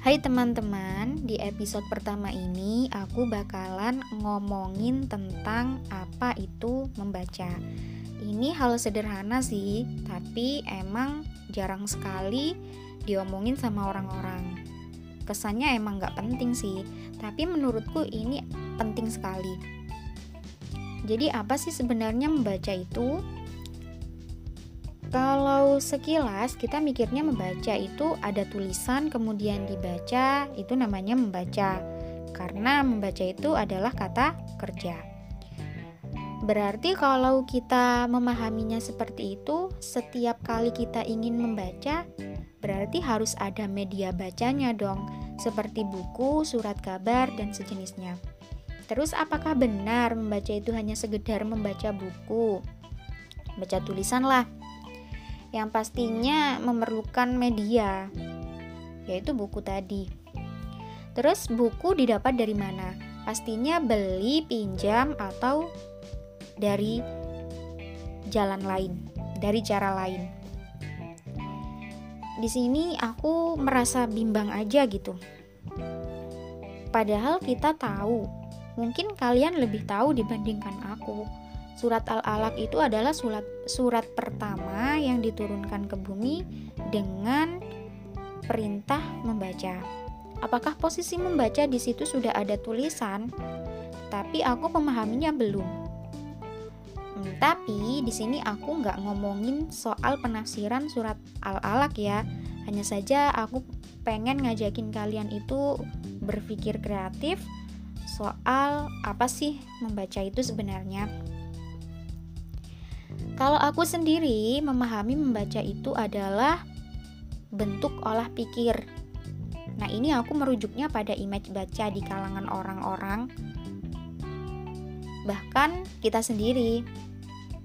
Hai teman-teman, di episode pertama ini aku bakalan ngomongin tentang apa itu membaca. Ini hal sederhana sih, tapi emang jarang sekali diomongin sama orang-orang. Kesannya emang gak penting sih, tapi menurutku ini penting sekali. Jadi apa sih sebenarnya membaca itu? Kalau sekilas kita mikirnya membaca itu ada tulisan kemudian dibaca, itu namanya membaca. Karena membaca itu adalah kata kerja. Berarti kalau kita memahaminya seperti itu, setiap kali kita ingin membaca, berarti harus ada media bacanya dong, seperti buku, surat kabar, dan sejenisnya. Terus apakah benar membaca itu hanya sekedar membaca buku? Baca tulisan lah, yang pastinya memerlukan media, yaitu buku tadi. Terus buku didapat dari mana? Pastinya beli, pinjam, atau dari jalan lain, dari cara lain. Di sini aku merasa bimbang aja gitu. Padahal kita tahu, mungkin kalian lebih tahu dibandingkan aku Surat Al-Alaq itu adalah surat surat pertama yang diturunkan ke bumi dengan perintah membaca. Apakah posisi membaca di situ sudah ada tulisan? Tapi aku memahaminya belum. Hmm, tapi di sini aku nggak ngomongin soal penafsiran surat Al-Alaq ya. Hanya saja aku pengen ngajakin kalian itu berpikir kreatif soal apa sih membaca itu sebenarnya. Kalau aku sendiri memahami membaca itu adalah bentuk olah pikir. Nah, ini aku merujuknya pada image baca di kalangan orang-orang, bahkan kita sendiri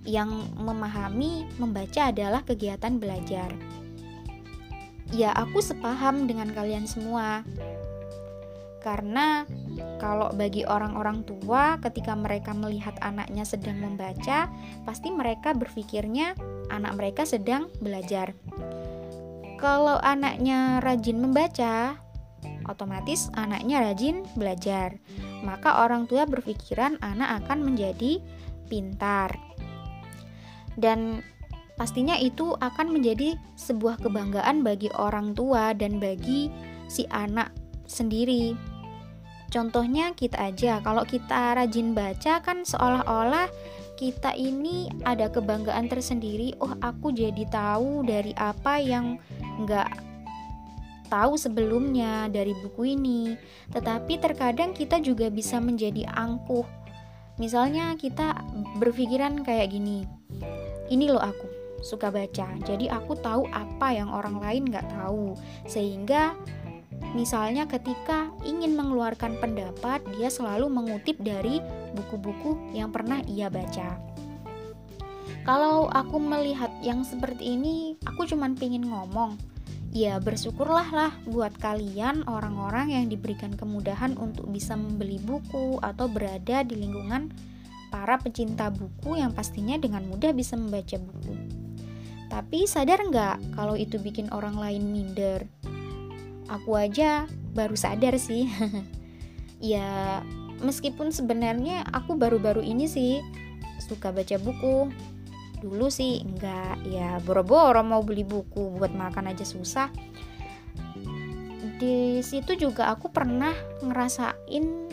yang memahami membaca adalah kegiatan belajar. Ya, aku sepaham dengan kalian semua. Karena kalau bagi orang-orang tua, ketika mereka melihat anaknya sedang membaca, pasti mereka berpikirnya anak mereka sedang belajar. Kalau anaknya rajin membaca, otomatis anaknya rajin belajar. Maka orang tua berpikiran anak akan menjadi pintar. Dan pastinya itu akan menjadi sebuah kebanggaan bagi orang tua dan bagi si anak sendiri Contohnya kita aja, kalau kita rajin baca kan seolah-olah kita ini ada kebanggaan tersendiri. Oh, aku jadi tahu dari apa yang nggak tahu sebelumnya dari buku ini. Tetapi terkadang kita juga bisa menjadi angkuh. Misalnya kita berpikiran kayak gini, ini loh aku suka baca, jadi aku tahu apa yang orang lain nggak tahu, sehingga Misalnya ketika ingin mengeluarkan pendapat, dia selalu mengutip dari buku-buku yang pernah ia baca. Kalau aku melihat yang seperti ini, aku cuma pengen ngomong, ya bersyukurlah lah buat kalian orang-orang yang diberikan kemudahan untuk bisa membeli buku atau berada di lingkungan para pecinta buku yang pastinya dengan mudah bisa membaca buku. Tapi sadar nggak kalau itu bikin orang lain minder? Aku aja baru sadar sih. Ya meskipun sebenarnya aku baru-baru ini sih suka baca buku. Dulu sih enggak. Ya boro-boro mau beli buku buat makan aja susah. Di situ juga aku pernah ngerasain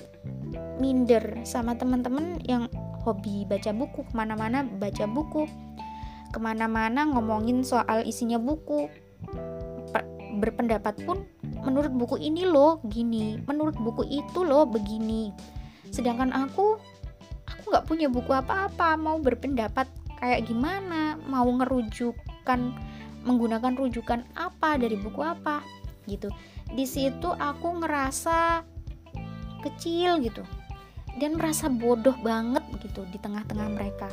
minder sama teman-teman yang hobi baca buku ke mana-mana baca buku ke mana-mana ngomongin soal isinya buku. Berpendapat pun menurut buku ini loh gini. Menurut buku itu loh begini. Sedangkan aku aku nggak punya buku apa-apa. Mau berpendapat kayak gimana? Mau ngerujukan menggunakan rujukan apa dari buku apa? Gitu. Di situ aku ngerasa kecil gitu. Dan merasa bodoh banget gitu di tengah-tengah mereka.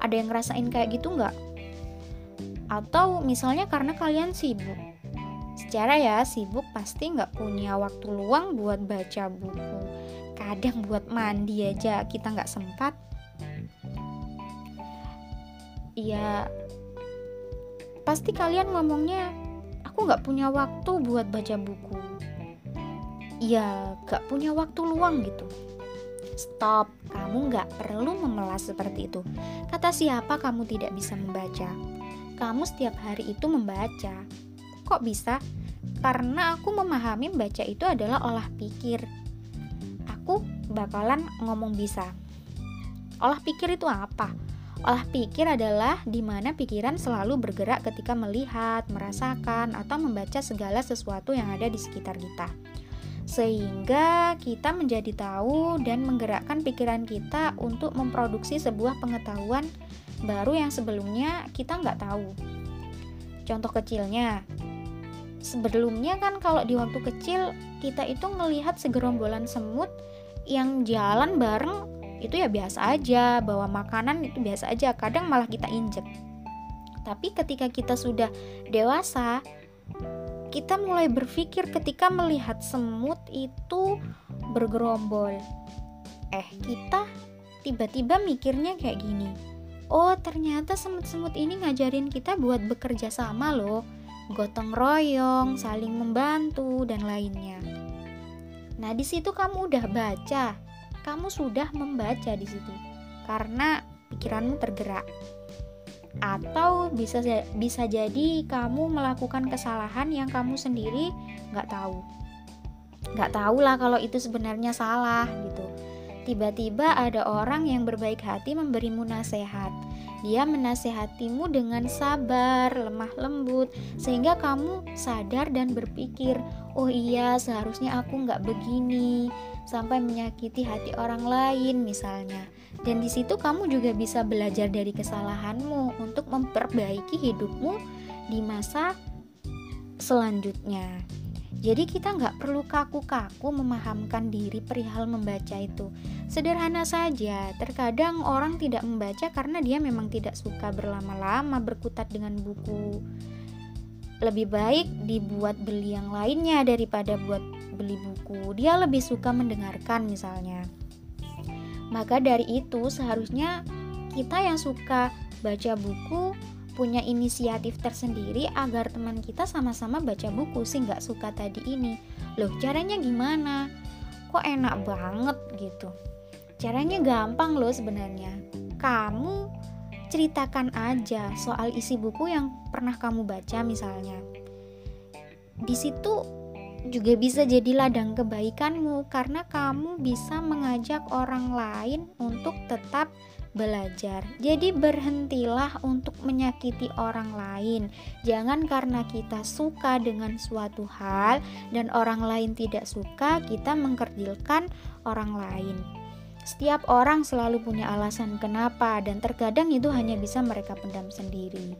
Ada yang ngerasain kayak gitu nggak? Atau misalnya karena kalian sibuk Secara ya sibuk pasti nggak punya waktu luang buat baca buku. Kadang buat mandi aja kita nggak sempat. Ya pasti kalian ngomongnya aku nggak punya waktu buat baca buku. ya gak punya waktu luang gitu. Stop, kamu gak perlu memelas seperti itu. Kata siapa kamu tidak bisa membaca? Kamu setiap hari itu membaca. Kok bisa? Karena aku memahami membaca itu adalah olah pikir. Aku bakalan ngomong bisa. Olah pikir itu apa? Olah pikir adalah di mana pikiran selalu bergerak ketika melihat, merasakan, atau membaca segala sesuatu yang ada di sekitar kita. Sehingga kita menjadi tahu dan menggerakkan pikiran kita untuk memproduksi sebuah pengetahuan baru yang sebelumnya kita nggak tahu. Contoh kecilnya, sebelumnya kan kalau di waktu kecil kita itu melihat segerombolan semut yang jalan bareng itu ya biasa aja bawa makanan itu biasa aja kadang malah kita injek. Tapi ketika kita sudah dewasa kita mulai berpikir ketika melihat semut itu bergerombol. Eh kita tiba-tiba mikirnya kayak gini oh ternyata semut-semut ini ngajarin kita buat bekerja sama loh gotong royong, saling membantu, dan lainnya. Nah, di situ kamu udah baca kamu sudah membaca di situ karena pikiranmu tergerak. Atau bisa bisa jadi kamu melakukan kesalahan yang kamu sendiri nggak tahu. Nggak tahu lah kalau itu sebenarnya salah gitu. Tiba-tiba ada orang yang berbaik hati memberimu nasihat. Dia menasehatimu dengan sabar, lemah lembut, sehingga kamu sadar dan berpikir, "Oh iya, seharusnya aku nggak begini sampai menyakiti hati orang lain misalnya. Dan di situ kamu juga bisa belajar dari kesalahanmu untuk memperbaiki hidupmu di masa selanjutnya. Jadi kita nggak perlu kaku-kaku memahamkan diri perihal membaca itu. Sederhana saja, terkadang orang tidak membaca karena dia memang tidak suka berlama-lama berkutat dengan buku lebih baik dibuat beli yang lainnya daripada buat beli buku. Dia lebih suka mendengarkan misalnya. Maka dari itu seharusnya kita yang suka baca buku punya inisiatif tersendiri agar teman kita sama-sama baca buku sih nggak suka tadi ini. Loh caranya gimana? Kok enak banget gitu. Caranya gampang loh sebenarnya. Kamu ceritakan aja soal isi buku yang pernah kamu baca misalnya. Di situ juga bisa jadi ladang kebaikanmu karena kamu bisa mengajak orang lain untuk tetap belajar. Jadi berhentilah untuk menyakiti orang lain. Jangan karena kita suka dengan suatu hal dan orang lain tidak suka, kita mengkerdilkan orang lain. Setiap orang selalu punya alasan kenapa, dan terkadang itu hanya bisa mereka pendam sendiri.